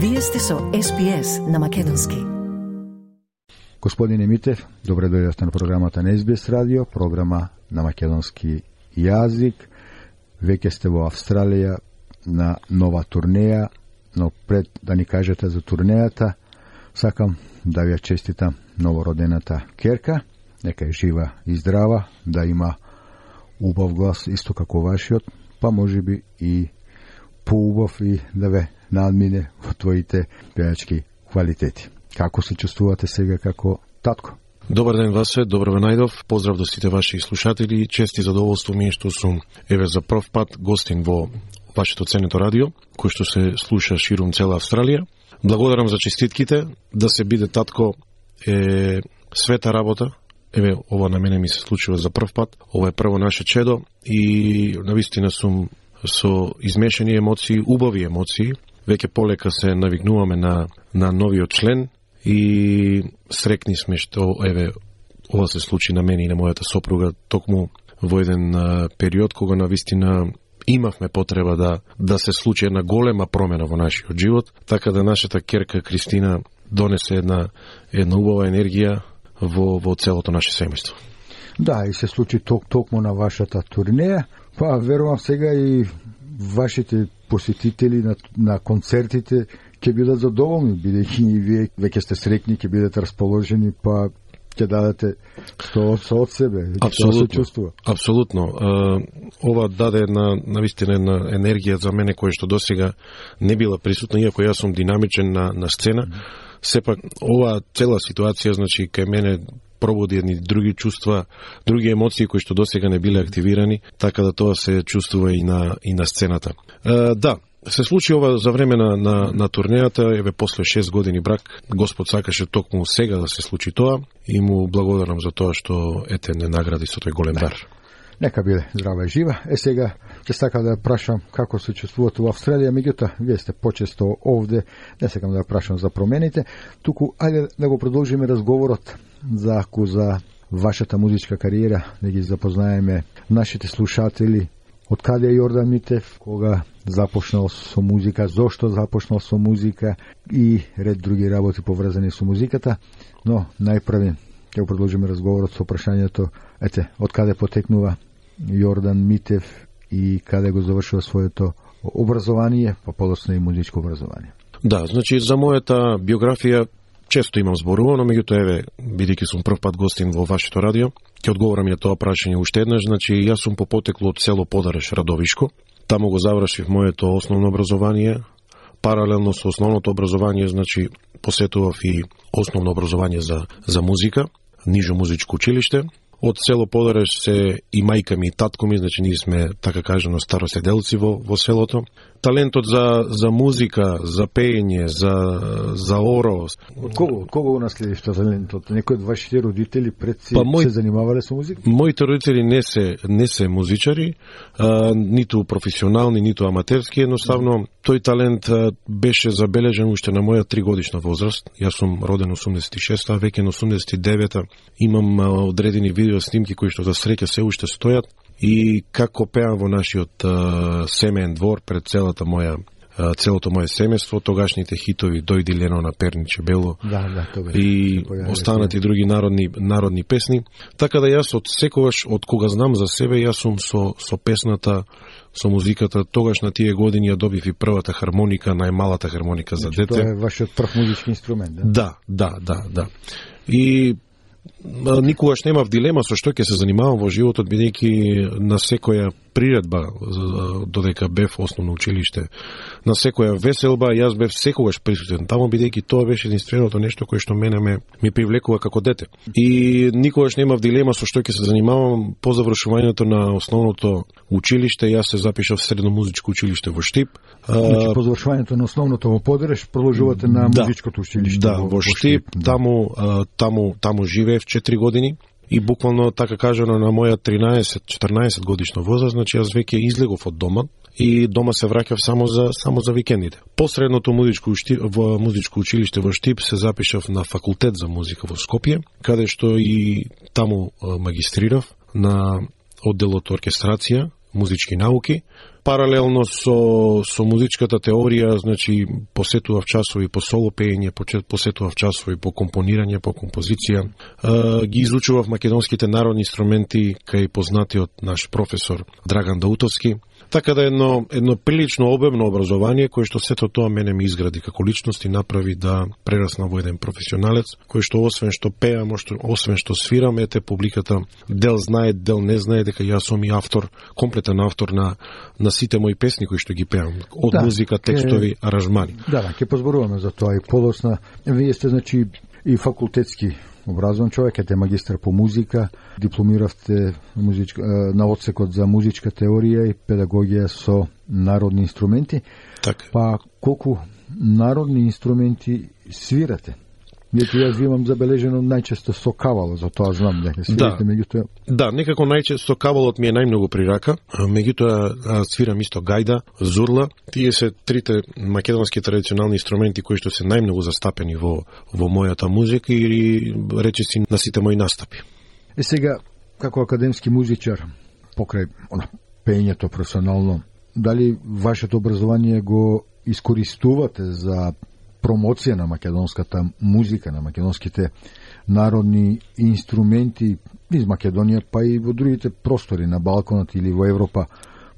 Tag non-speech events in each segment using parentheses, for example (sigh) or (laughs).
Вие сте со СПС на Македонски. Господине Митев, добре дојдовте на програмата на СБС радио, програма на македонски јазик. Веќе сте во Австралија на нова турнеја, но пред да ни кажете за турнејата, сакам да ви ја честитам новородената Керка, нека е жива и здрава, да има убав глас исто како вашиот, па може би и поубав и да ве надмине во твоите пејачки квалитети. Како се чувствувате сега како татко? Добар ден Васе, добро ве најдов. Поздрав до сите ваши слушатели. Чест и задоволство ми е што сум еве за прв пат гостин во вашето ценето радио, кој што се слуша ширум цела Австралија. Благодарам за честитките. Да се биде татко е света работа. Еве, ова на мене ми се случува за прв пат. Ова е прво наше чедо и навистина сум со измешани емоции, убави емоции. Веќе полека се навигнуваме на, на новиот член и срекни сме што еве ова се случи на мене и на мојата сопруга токму во еден период кога на вистина имавме потреба да да се случи една голема промена во нашиот живот, така да нашата керка Кристина донесе една една убава енергија во во целото наше семејство. Да, и се случи ток токму на вашата турнеја. Па верувам сега и вашите посетители на, на концертите ќе бидат задоволни, бидејќи и вие веќе сте срекни, ќе бидете расположени, па ќе дадете што со од себе, Апсолутно. се чувствува. Апсолутно. А, ова даде една навистина една енергија за мене која што досега не била присутна, иако јас сум динамичен на, на сцена. Сепак ова цела ситуација значи кај мене пробуди едни други чувства, други емоции кои што досега не биле активирани, така да тоа се чувствува и на и на сцената. А, да, се случи ова за време на, на, на турнејата, еве после 6 години брак, Господ сакаше токму сега да се случи тоа и му благодарам за тоа што ете не награди со тој голем дар. Нека биде здрава и жива. Е сега ќе сакам да прашам како се чувствувате во Австралија, меѓутоа вие сте почесто овде, не сакам да прашам за промените, туку ајде да го продолжиме разговорот за ако за вашата музичка кариера, да ги запознаеме нашите слушатели. Од каде е Јордан Митев, кога започнал со музика, зошто започнал со музика и ред други работи поврзани со музиката, но најпрви ќе продолжиме разговорот со прашањето, ете, од каде потекнува Јордан Митев и каде го завршува своето образование, па подоцна и музичко образование. Да, значи за мојата биографија често имам зборувано, меѓутоа еве, бидејќи сум прв пат гостин во вашето радио, ќе одговорам ја тоа прашање уште еднаш, значи јас сум по потекло од село Подареш Радовишко. Таму го завршив моето основно образование, паралелно со основното образование, значи посетував и основно образование за за музика, нижо музичко училиште. Од село Подареш се и мајка ми и татко ми, значи ние сме така кажано староседелци во во селото. Талентот за за музика, за пеење, за за оро, Од кого, од кого го наследиш тоа талентот? Некој од вашите родители пред си Па, мој- се занимавале со музика? Моите родители не се не се музичари, а, ниту професионални, ниту аматерски, едноставно тој талент а, беше забележен уште на моја тригодишна возраст. Јас сум роден 86 а веќе на 89-та имам а, одредени видео снимки кои што за среќа се уште стојат и како пеам во нашиот а, семеен двор пред целата моја целото моје семејство, тогашните хитови Дојди Лено на Перниче Бело, Да, да, тоа и останати други народни народни песни. Така да јас од секогаш од кога знам за себе јас сум со со песната, со музиката, тогаш на тие години ја добив и првата хармоника, најмалата хармоника за Значи, Тоа дете. е вашиот прв музички инструмент, да? Да, да, да, да. И никогаш немав дилема со што ќе се занимавам во животот, бидејќи на секоја приредба, додека бев основно училиште, на секоја веселба, јас бев секогаш присутен таму, бидејќи тоа беше единственото нешто кое што мене ме, ми привлекува како дете. И никогаш немав дилема со што ќе се занимавам по завршувањето на основното училиште, јас се запишав средно музичко училиште во Штип. Значи, по завршувањето на основното во Подереш, продолжувате на Да. музичкото училиште Да, во Штип, таму, а, таму, таму живеев 4 години и буквално така кажано на моја 13-14 годишна возраст, значи јас веќе излегов од дома и дома се враќав само за само за викендите. Посредното музичко ушти, во музичко училиште во Штип се запишав на факултет за музика во Скопје, каде што и таму магистрирав на одделот оркестрација музички науки. Паралелно со, со музичката теорија, значи, посетував часови по соло пеење, посетував часови по компонирање, по композиција. Е, ги изучував македонските народни инструменти кај познатиот наш професор Драган Даутовски. Така да едно, едно прилично обемно образование, кое што сето тоа мене ми изгради како личност и направи да прерасна во еден професионалец, кој што освен што пеам, освен што свирам, ете публиката дел знае, дел не знае дека јас сум и автор, комплетен автор на, на сите мои песни кои што ги пеам, од да, музика, текстови, ке... аранжмани. Да, да, ќе позборуваме за тоа и подосна. Вие сте значи и факултетски образован човек, ете магистар по музика, дипломиравте музичка, на одсекот за музичка теорија и педагогија со народни инструменти. Така. Па колку народни инструменти свирате? Меѓутоа јас имам забележено најчесто со кавало, за тоа знам дека свирите, да. меѓутоа Да, некако најчесто кавалот ми е најмногу при рака, меѓутоа свирам исто гајда, зурла, тие се трите македонски традиционални инструменти кои што се најмногу застапени во во мојата музика и речиси на сите мои настапи. Е сега како академски музичар покрај она пењето професионално, дали вашето образование го искористувате за промоција на македонската музика, на македонските народни инструменти из Македонија, па и во другите простори на Балконот или во Европа,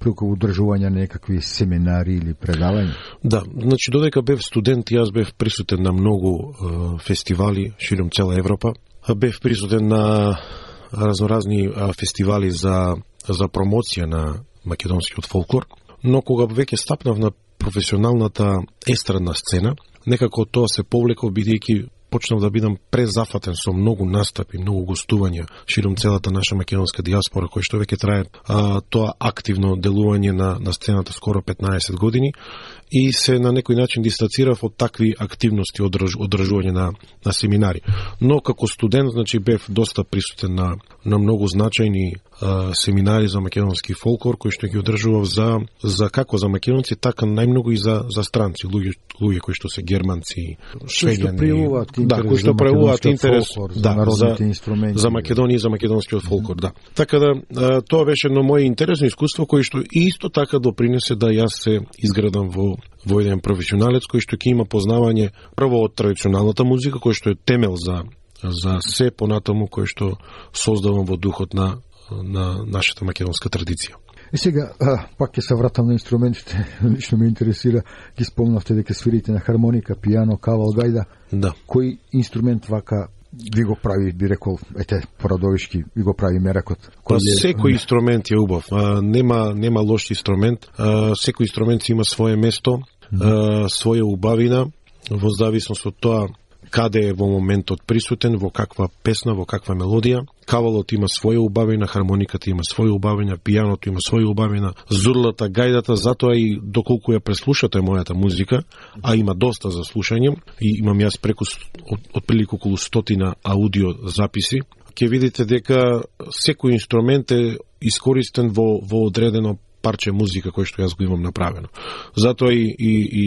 преку одржување на некакви семинари или предавања? Да, значи додека бев студент, јас бев присутен на многу е, фестивали широм цела Европа. Бев присутен на разноразни фестивали за за промоција на македонскиот фолклор, но кога веќе стапнав на професионалната естрадна сцена, некако тоа се повлеко бидејќи почнав да бидам презафатен со многу настапи, многу гостувања широм целата наша македонска диаспора, кој што веќе трае а, тоа активно делување на, на сцената скоро 15 години и се на некој начин дистанцирав од такви активности одрж, одржување на, на семинари. Но како студент, значи, бев доста присутен на, на многу значајни а, семинари за македонски фолклор, кои што ги одржував за, за како за македонци, така најмногу и за, за странци, луѓе, луѓе кои што се германци, швеѓани, да, кои што преуваат интерес фолклор, да, за, инструменти, за Македонија и за македонскиот фолклор, да. Така да тоа беше едно моје интересно искуство кој што исто така допринесе да јас се изградам во во еден професионалец кој што ќе има познавање прво од традиционалната музика кој што е темел за за се понатаму кој што создавам во духот на на нашата македонска традиција. И сега, а, пак ќе се вратам на инструментите. (laughs) Лично ме интересира, ги спомнавте дека свирите на хармоника, пијано, кавал, гајда. Да. Кој инструмент вака ви го прави, би рекол, ете, порадовишки, ви го прави меракот? Кој е... Секој инструмент е убав. А, нема, нема лош инструмент. А, секој инструмент има свое место, а, своја убавина, во зависност од тоа каде е во моментот присутен, во каква песна, во каква мелодија. Кавалот има своја убавина, хармониката има своја убавина, пијаното има своја убавина, зурлата, гајдата, затоа и доколку ја преслушате мојата музика, а има доста за слушање, и имам јас преку отприлика околу стотина аудио записи, ќе видите дека секој инструмент е искористен во, во одредено парче музика кој што јас го имам направено. Затоа и, и, и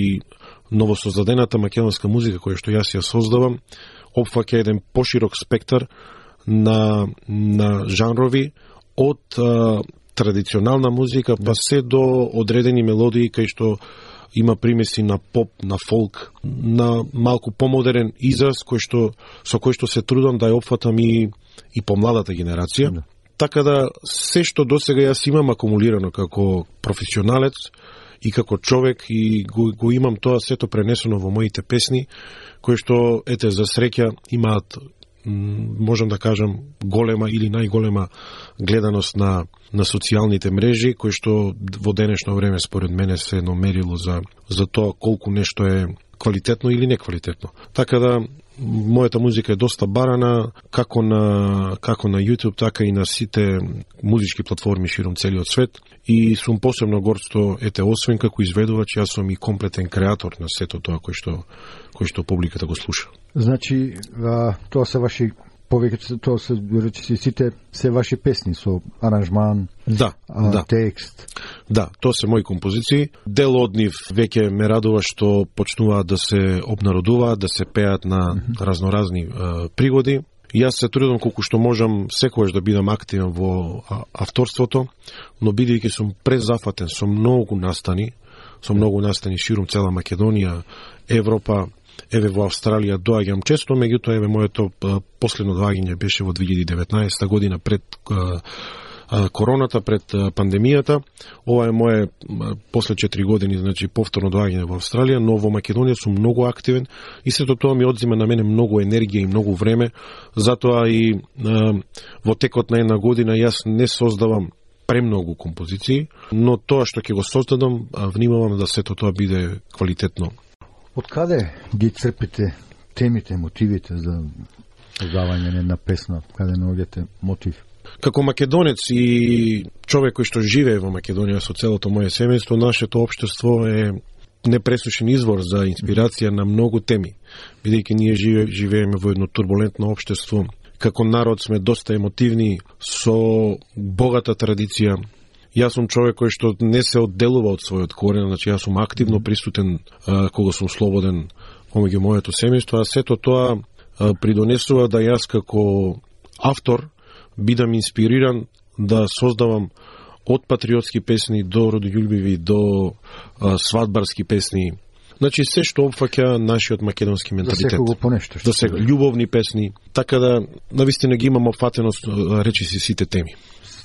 новосоздадената македонска музика која што јас ја создавам опфаќа еден поширок спектар на, на жанрови од а, традиционална музика па се до одредени мелодии кај што има примеси на поп, на фолк, на малку помодерен израз кој што со кој што се трудам да ја опфатам и и помладата генерација. Да. Така да се што досега јас имам акумулирано како професионалец, и како човек и го, го имам тоа сето пренесено во моите песни, кои што, ете, за среќа имаат можам да кажам голема или најголема гледаност на на социјалните мрежи кои што во денешно време според мене се едно мерило за за тоа колку нешто е квалитетно или неквалитетно. Така да мојата музика е доста барана како на како на YouTube, така и на сите музички платформи широм целиот свет и сум посебно горд што ете освен како изведувач, јас сум и комплетен креатор на сето тоа кој што кој што публиката го слуша. Значи, а, тоа се ваши повеќе тоа се речи сите се ваши песни со аранжман, да, а, да. текст. Да, тоа се мои композиции. Дел од нив веќе ме радува што почнуваат да се обнародуваат, да се пеат на разноразни а, пригоди. Јас се трудам колку што можам секогаш да бидам активен во авторството, но бидејќи сум презафатен со многу настани, со многу настани ширум цела Македонија, Европа, еве во Австралија доаѓам често, меѓутоа еве моето последно доаѓање беше во 2019 година пред короната пред пандемијата. Ова е мое после 4 години, значи повторно доаѓање во Австралија, но во Македонија сум многу активен и сето тоа ми одзима на мене многу енергија и многу време. Затоа и во текот на една година јас не создавам премногу композиции, но тоа што ќе го создадам, внимавам да сето тоа биде квалитетно. Од каде ги црпите темите, мотивите за создавање на една песна? Каде наоѓате мотив? Како македонец и човек кој што живее во Македонија со целото моје семејство, нашето општество е непресушен извор за инспирација на многу теми, бидејќи ние живе, живееме во едно турбулентно општество. Како народ сме доста емотивни, со богата традиција. Јас сум човек кој што не се одделува од својот корен, значи јас сум активно присутен а, кога сум слободен помеѓу моето семејство, а сето тоа а, придонесува да јас како автор бидам инспириран да создавам од патриотски песни до родољубиви, до а, свадбарски песни. Значи се што опфаќа нашиот македонски менталитет. За секого понешто. Да се љубовни песни, така да навистина ги имам опфатено речи си сите теми.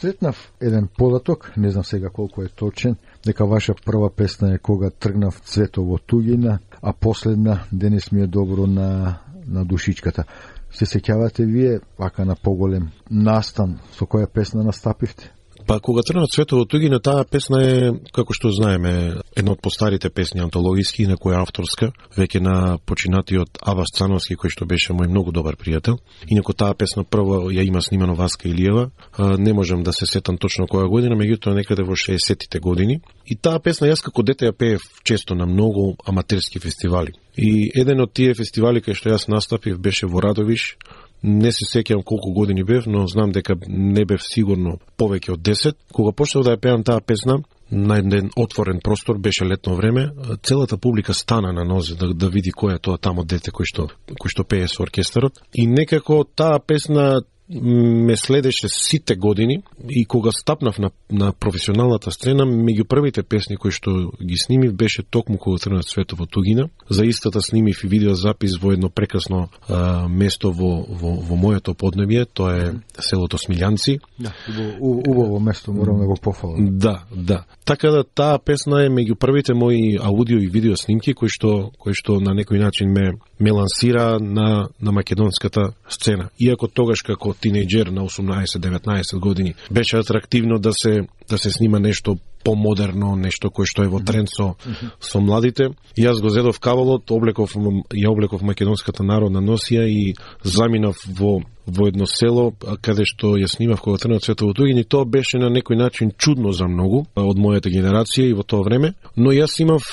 Сретнав еден податок, не знам сега колку е точен, дека ваша прва песна е кога тргнав цветово тугина, а последна денес ми е добро на на душичката. Се сеќавате вие, вака на поголем настан, со која песна настапивте? Па кога трна цветово тугина, таа песна е, како што знаеме, една од постарите песни антологиски, некоја авторска, веќе на починатиот Авас Цановски, кој што беше мој многу добар пријател. Инако таа песна прво ја има снимано Васка Илиева, не можам да се сетам точно која година, меѓутоа некаде во 60-тите години. И таа песна јас како дете ја пеев често на многу аматерски фестивали. И еден од тие фестивали кај што јас настапив беше во Радовиш, Не се сеќавам колку години бев, но знам дека не бев сигурно повеќе од 10. Кога почнав да ја пеам таа песна, на еден отворен простор, беше летно време, целата публика стана на нозе да, да види кој е тоа тамо дете кој што, кој што пее со оркестарот. И некако таа песна ме следеше сите години и кога стапнав на, на професионалната сцена, меѓу првите песни кои што ги снимив беше токму кога тргнат Светово Тугина. За истата снимив и видеозапис во едно прекрасно а, место во, во, во моето поднебје, тоа е селото Смилјанци. Да, убаво место, морам да го пофалам. Да, да. Така да таа песна е меѓу првите мои аудио и видео снимки кои што кои што на некој начин ме ме лансира на на македонската сцена. Иако тогаш како тинејџер на 18-19 години. Беше атрактивно да се да се снима нешто помодерно, нешто кое што е во тренд со, со младите. И јас го зедов кавалот, облеков, ја облеков македонската народна носија и заминав во во едно село каде што ја снимав кога тренат Светово Тугин и тоа беше на некој начин чудно за многу од мојата генерација и во тоа време, но јас имав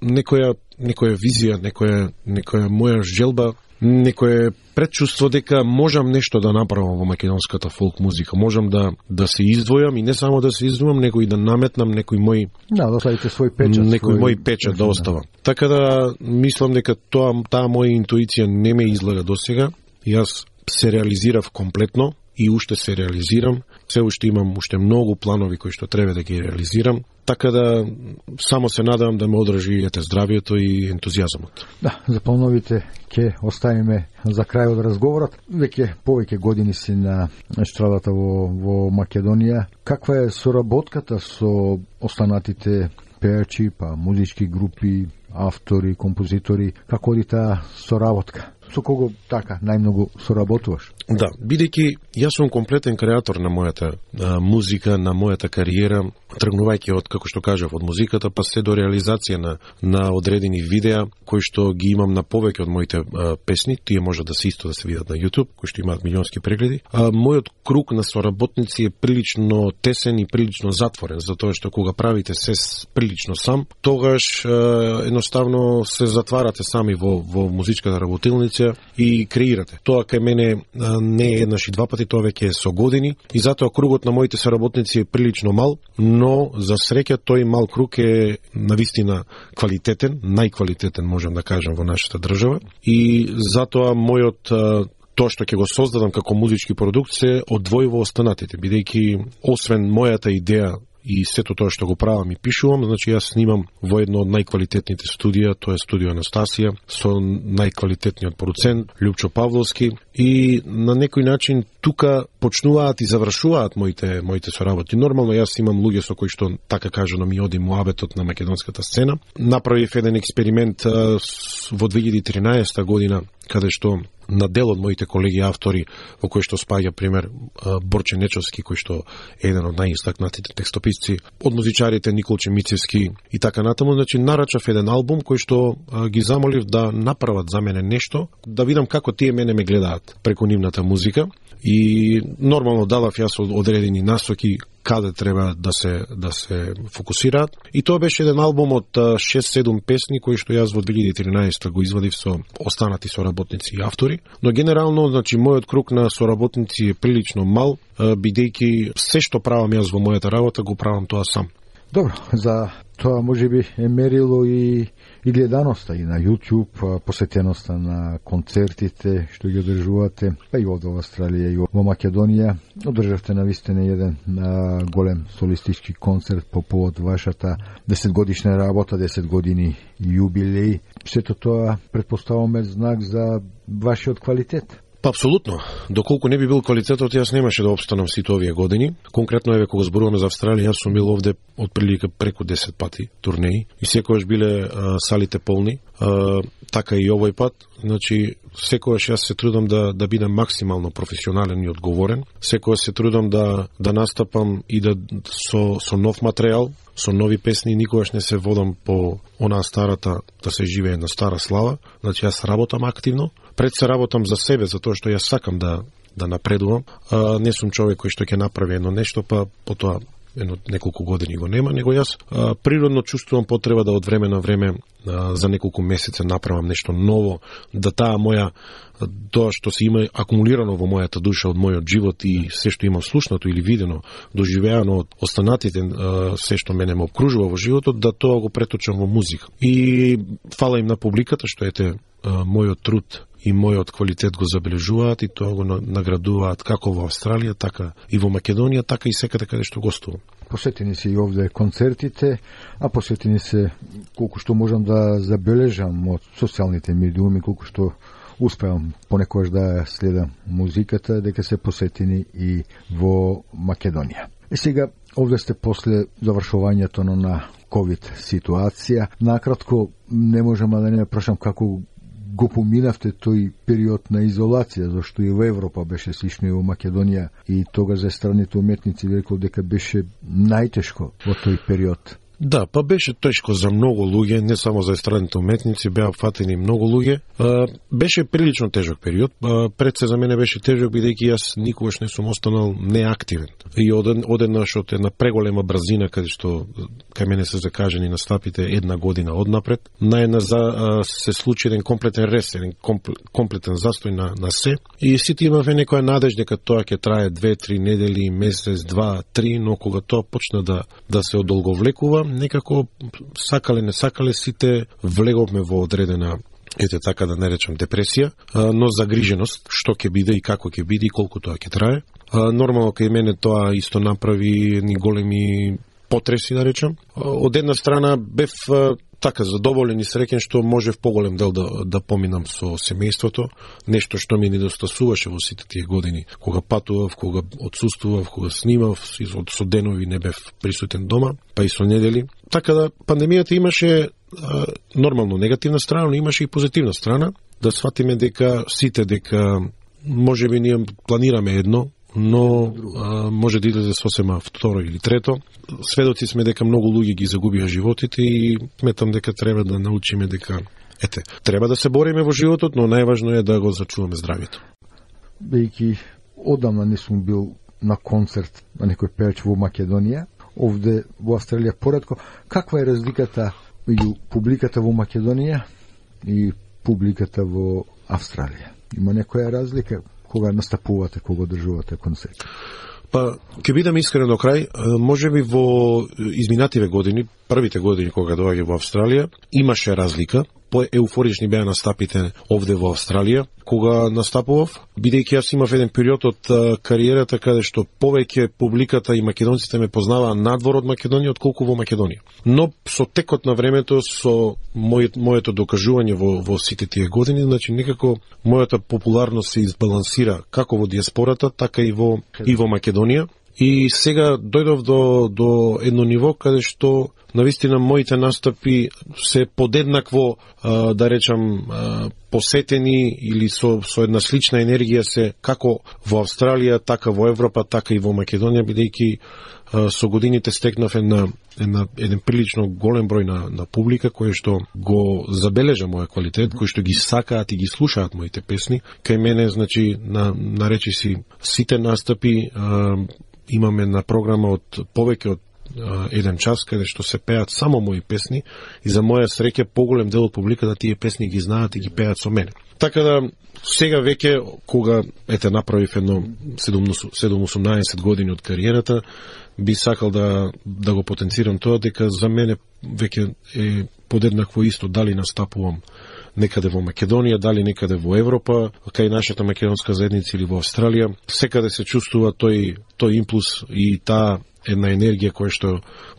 некоја некоја визија, некоја некоја моја желба некое предчувство дека можам нешто да направам во македонската фолк музика. Можам да да се издвојам и не само да се издвојам, него и да наметнам некој мој Да, да оставите свој печат, некој свој... мој печат да оставам. Така да мислам дека тоа таа моја интуиција не ме излага досега. Јас се реализирав комплетно и уште се реализирам. Се уште имам уште многу планови кои што треба да ги реализирам. Така да само се надам да ме одржи ете здравјето и ентузијазмот. Да, за плановите ќе оставиме за крај од разговорот. Веќе повеќе години си на естрадата во, во Македонија. Каква е соработката со останатите пејачи, па музички групи, автори, композитори, како оди таа соработка? Со кого така најмногу соработуваш? Да, бидејќи јас сум комплетен креатор на мојата а, музика, на мојата кариера, тргнувајќи од како што кажав од музиката па се до реализација на на одредени видеа кои што ги имам на повеќе од моите а, песни, тие може да се исто да се видат на YouTube, кои што имаат милионски прегледи. А, мојот круг на соработници е прилично тесен и прилично затворен, затоа што кога правите се прилично сам, тогаш а, едноставно се затварате сами во во музичката работилница и креирате. Тоа кај мене не е еднаш и два пати, тоа веќе е со години и затоа кругот на моите соработници е прилично мал, но за среќа тој мал круг е навистина квалитетен, најквалитетен можам да кажам во нашата држава и затоа мојот тоа што ќе го создадам како музички продукт се одвојува останатите, бидејќи освен мојата идеја и сето тоа што го правам и пишувам, значи јас снимам во едно од најквалитетните студија, тоа е студио Анастасија, со најквалитетниот продуцент Лјупчо Павловски и на некој начин тука почнуваат и завршуваат моите моите соработи. Нормално јас имам луѓе со кои што така кажано ми оди муабетот на македонската сцена. Направив еден експеримент во 2013 година каде што на дел од моите колеги автори во кои што спаѓа пример Борче Нечовски кој што е еден од најистакнатите текстописци, од музичарите Николче Мицевски и така натаму, значи нарачав еден албум кој што ги замолив да направат за мене нешто, да видам како тие мене ме гледаат преку нивната музика. И нормално дадав јас одредени насоки каде треба да се да се фокусираат. И тоа беше еден албум од 6-7 песни кои што јас во 2013 го извадив со останати соработници и автори, но генерално значи мојот круг на соработници е прилично мал, бидејќи се што правам јас во мојата работа го правам тоа сам. Добро, за тоа може би е мерило и и гледаноста и на YouTube, посетеноста на концертите што ги одржувате, па и од Австралија и во Македонија. Одржавте на вистина еден а, голем солистички концерт по повод вашата 10 годишна работа, 10 години јубилеј. Сето тоа предпоставаме знак за вашиот квалитет. Па апсолутно. Доколку не би бил квалитетот, јас немаше да обстанам сите овие години. Конкретно еве кога зборуваме за Австралија, јас сум бил овде од прилика преку 10 пати турнеи и секогаш биле а, салите полни. А, така и овој пат. Значи, секогаш јас се трудам да да бидам максимално професионален и одговорен. Секогаш се трудам да да настапам и да со со нов материјал, со нови песни, никогаш не се водам по онаа старата да се живее на стара слава. Значи јас работам активно, пред се работам за себе, за тоа што јас сакам да да напредувам. А, не сум човек кој што ќе направи едно нешто, па потоа едно неколку години го нема, него јас а, природно чувствувам потреба да од време на време а, за неколку месеца направам нешто ново, да таа моја тоа што се има акумулирано во мојата душа од мојот живот и се што имам слушнато или видено, доживеано од останатите, се што мене ме обкружува во животот, да тоа го преточам во музика. И фала им на публиката што ете мојот труд и мојот квалитет го забележуваат и тоа го наградуваат како во Австралија, така и во Македонија, така и секаде каде што гостувам. Посетени се и овде концертите, а посетени се колку што можам да забележам од социјалните медиуми, колку што успеам понекогаш да следам музиката, дека се посетени и во Македонија. И сега, овде сте после завршувањето на COVID ситуација. Накратко, не можам да не прашам како го поминавте тој период на изолација, зашто и во Европа беше слично и во Македонија и тогаш за страните уметници рекол дека беше најтешко во тој период. Да, па беше тешко за многу луѓе, не само за естрадните уметници, беа фатени многу луѓе. Беше прилично тежок период. Пред се за мене беше тежок бидејќи јас никогаш не сум останал неактивен. И оден, одеднаш од една преголема брзина каде што кај мене се закажени настапите една година однапред, на една за, се случи еден комплетен рес, еден комплетен застој на, на се. И сите имаве некоја надеж дека тоа ќе трае две, три недели, месец, два, три, но кога тоа почна да, да се одолговлекува, некако сакале не сакале сите влеговме во одредена ете така да не речам депресија, но загриженост што ќе биде и како ќе биде и колку тоа ќе трае. Нормално кај мене тоа исто направи ни големи потреси да речам. Од една страна бев така задоволен и среќен што можев поголем дел да, да поминам со семејството, нешто што ми недостасуваше во сите тие години, кога патував, кога отсуствував, кога снимав, со денови не бев присутен дома, па и со недели. Така да пандемијата имаше а, нормално негативна страна, но имаше и позитивна страна, да сватиме дека сите дека може би ние планираме едно, но а, може да иде сосема второ или трето. Сведоци сме дека многу луѓе ги загубија животите и сметам дека треба да научиме дека ете, треба да се бориме во животот, но најважно е да го зачуваме здравието. Бејќи одамна не сум бил на концерт на некој певач во Македонија, овде во Австралија поредко, каква е разликата меѓу публиката во Македонија и публиката во Австралија? Има некоја разлика? Кога настапувате, кога одржувате концерт? Па, ќе бидам искрен до крај, може би во изминативе години, првите години кога доаѓа во Австралија, имаше разлика, поеуфорични беа настапите овде во Австралија кога настапував, бидејќи јас имав еден период од кариерата каде што повеќе публиката и македонците ме познаваа надвор од Македонија отколку во Македонија. Но со текот на времето, со мојот, моето докажување во, во сите тие години, значи некако мојата популарност се избалансира како во диаспората, така и во, и во Македонија. И сега дојдов до, до едно ниво каде што навистина моите настапи се подеднакво, да речам, посетени или со, со една слична енергија се како во Австралија, така во Европа, така и во Македонија, бидејќи со годините стекнав една, една, еден прилично голем број на, на публика кој што го забележа моја квалитет, кој што ги сакаат и ги слушаат моите песни. Кај мене, значи, на, на речи си, сите настапи а, имаме на програма од повеќе од еден час каде што се пеат само мои песни и за моја среќа поголем дел од публиката тие песни ги знаат и ги пеат со мене. Така да сега веќе кога ете направив едно 7-18 години од кариерата, би сакал да да го потенцирам тоа дека за мене веќе е подеднакво исто дали настапувам некаде во Македонија, дали некаде во Европа, кај нашата македонска заедница или во Австралија, секаде се чувствува тој тој импулс и таа една енергија која што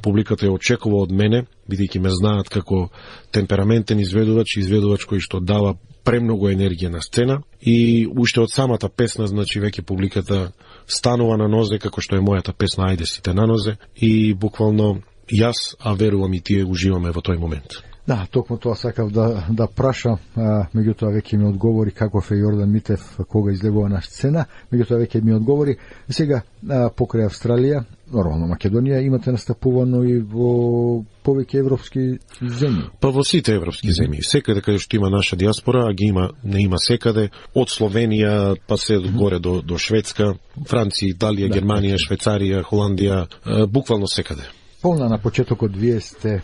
публиката ја очекува од мене, бидејќи ме знаат како темпераментен изведувач, изведувач кој што дава премногу енергија на сцена. И уште од самата песна, значи веќе публиката станува на нозе како што е мојата песна Ајде сите на нозе и буквално јас, а верувам и тие уживаме во тој момент. Да, токму тоа сакав да, да праша, а, меѓутоа веќе ми одговори каков е Јордан Митев кога излегува на сцена, меѓутоа веќе ми одговори. Сега, а, покрај Австралија, нормално Македонија, имате настапувано и во повеќе европски земји. Па во сите европски земји. Секаде каде што има наша диаспора, а ги има, не има секаде, од Словенија па се mm -hmm. горе до, до Шведска, Франција, Италија, да, Германија, да. Швейцарија, Холандија, буквално секаде. Полна на почетокот вие сте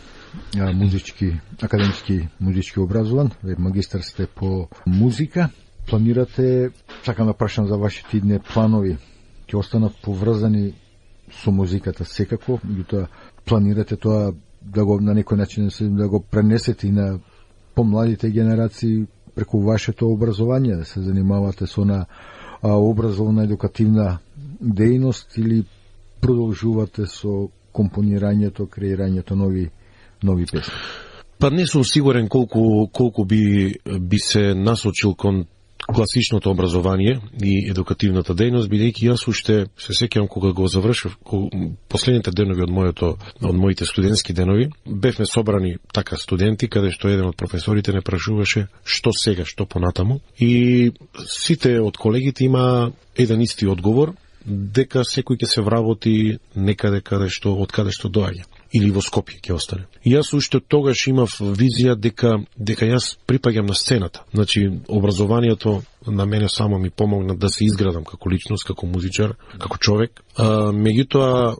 музички, академски музички образован, магистар сте по музика. Планирате, сакам да прашам за вашите идне планови, ќе останат поврзани со музиката секако, меѓутоа планирате тоа да го на некој начин да, да го пренесете и на помладите генерации преку вашето образование, да се занимавате со на образовна едукативна дејност или продолжувате со компонирањето, креирањето нови нови песни? Па не сум сигурен колку колку би би се насочил кон класичното образование и едукативната дејност, бидејќи јас уште се сеќавам кога го завршив последните денови од моето од моите студентски денови, бевме собрани така студенти каде што еден од професорите не прашуваше што сега, што понатаму и сите од колегите има еден исти одговор дека секој ќе се вработи некаде каде што од каде што доаѓа или во Скопје ќе остане. И јас уште тогаш имав визија дека дека јас припаѓам на сцената. Значи образованието на мене само ми помогна да се изградам како личност, како музичар, како човек. А, меѓутоа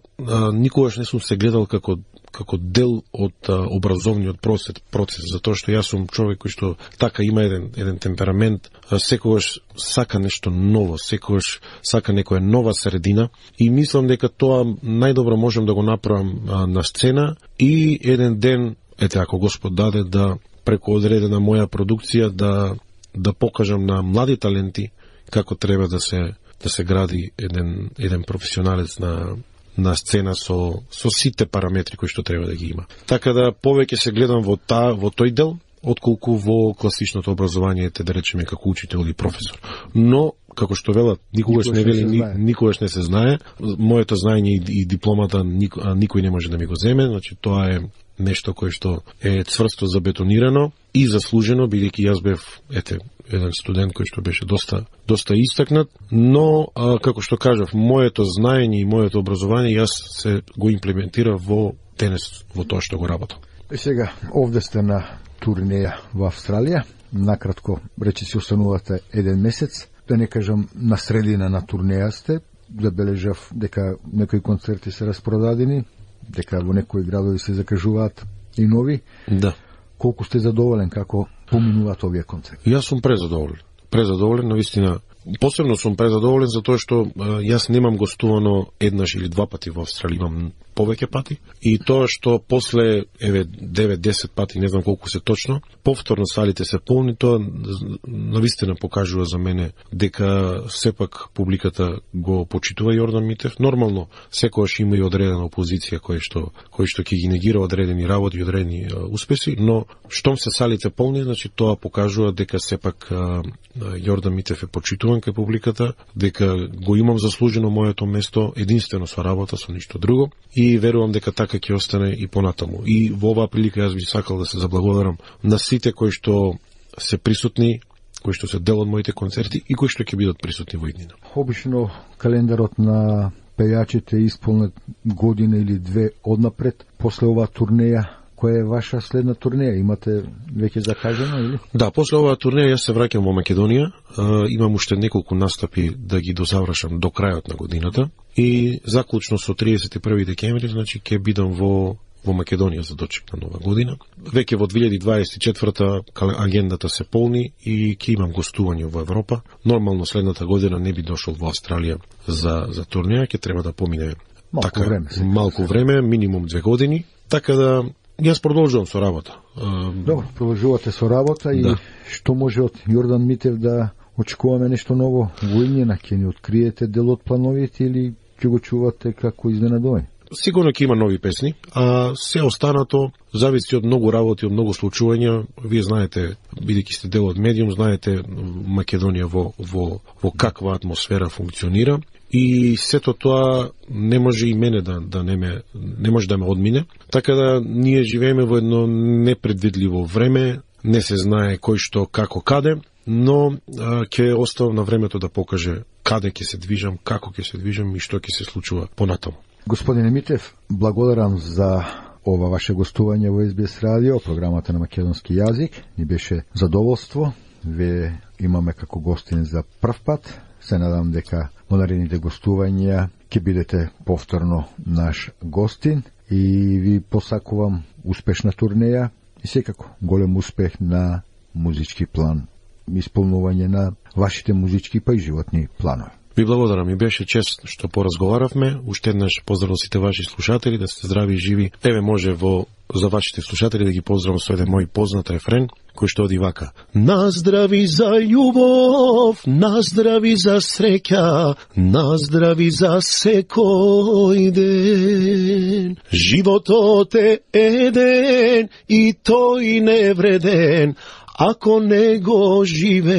никогаш не сум се гледал како како дел од а, образовниот процес, процес, затоа што јас сум човек кој што така има еден еден темперамент, а, секогаш сака нешто ново, секогаш сака некоја нова средина и мислам дека тоа најдобро можем да го направам а, на сцена и еден ден, ете ако Господ даде да преку одредена моја продукција да да покажам на млади таленти како треба да се да се гради еден еден професионалец на на сцена со, со сите параметри кои што треба да ги има. Така да повеќе се гледам во, та, во тој дел, отколку во класичното образование, те да речеме како учител или професор. Но, како што велат, никогаш не вели, ни, никогаш не се знае. Моето знаење и, и дипломата никој не може да ми го земе, значи тоа е нешто кое што е цврсто забетонирано и заслужено, бидејќи јас бев, ете, еден студент кој што беше доста доста истакнат, но а, како што кажав, моето знаење и моето образование јас се го имплементира во денес во тоа што го работам. И сега овде сте на турнеја во Австралија, накратко рече си останувате еден месец, да не кажам на средина на турнеја сте, забележав дека некои концерти се распродадени, дека во некои градови се закажуваат и нови. Да. Колку сте задоволен како поминуваат овие концерти? Јас сум презадоволен. Презадоволен, на вистина, Посебно сум презадоволен за тоа што јас немам гостувано еднаш или два пати во Австралија, имам повеќе пати и тоа што после еве 9-10 пати, не знам колку се точно, повторно салите се полни, тоа навистина покажува за мене дека сепак публиката го почитува Јордан Митев. Нормално секогаш има и одредена опозиција кој што кој што ќе ги негира одредени работи и одредени успеси, но штом се салите полни, значи тоа покажува дека сепак Јордан Митев е почитуван кај публиката, дека го имам заслужено моето место единствено со работа, со ништо друго и верувам дека така ќе остане и понатаму. И во оваа прилика јас би сакал да се заблагодарам на сите кои што се присутни кои што се дел од моите концерти и кои што ќе бидат присутни во иднина. Обично календарот на пејачите исполнет година или две однапред после оваа турнеја која е ваша следна турнеја? Имате веќе закажено или? Да, после оваа турнеја јас се враќам во Македонија. имам уште неколку настапи да ги дозавршам до крајот на годината и заклучно со 31 декември, значи ќе бидам во во Македонија за дочек на нова година. Веќе во 2024 агендата се полни и ќе имам гостување во Европа. Нормално следната година не би дошол во Австралија за за турнеја, ќе треба да помине малку така, време. Малку време, минимум две години. Така да Јас продолжувам со работа. Добро, продолжувате со работа и да. што може од Јордан Митев да очекуваме нешто ново во Инјена, ќе ни откриете дел од плановите или ќе го чувате како изненадување? Сигурно ќе има нови песни, а се останато зависи од многу работи, од многу случувања. Вие знаете, бидејќи сте дел од медиум, знаете Македонија во, во, во каква атмосфера функционира и сето тоа не може и мене да, да не, ме, не може да ме одмине. Така да ние живееме во едно непредвидливо време, не се знае кој што, како, каде, но ќе оставам на времето да покаже каде ќе се движам, како ќе се движам и што ќе се случува понатаму. Господине Митев, благодарам за ова ваше гостување во СБС радио, програмата на македонски јазик. Ни беше задоволство. Ве имаме како гостин за прв пат. Се надам дека во наредните гостувања ќе бидете повторно наш гостин и ви посакувам успешна турнеја и секако голем успех на музички план, исполнување на вашите музички па и животни планови. Ви благодарам и беше чест што поразговаравме. Уште еднаш поздрав сите ваши слушатели, да сте здрави и живи. Еве може во за вашите слушатели да ги поздравам со еден мој познат рефрен кој што оди вака. Наздрави за љубов, наздрави за среќа, наздрави за секој ден. Животот е еден и тој не вреден, ако не го живееш.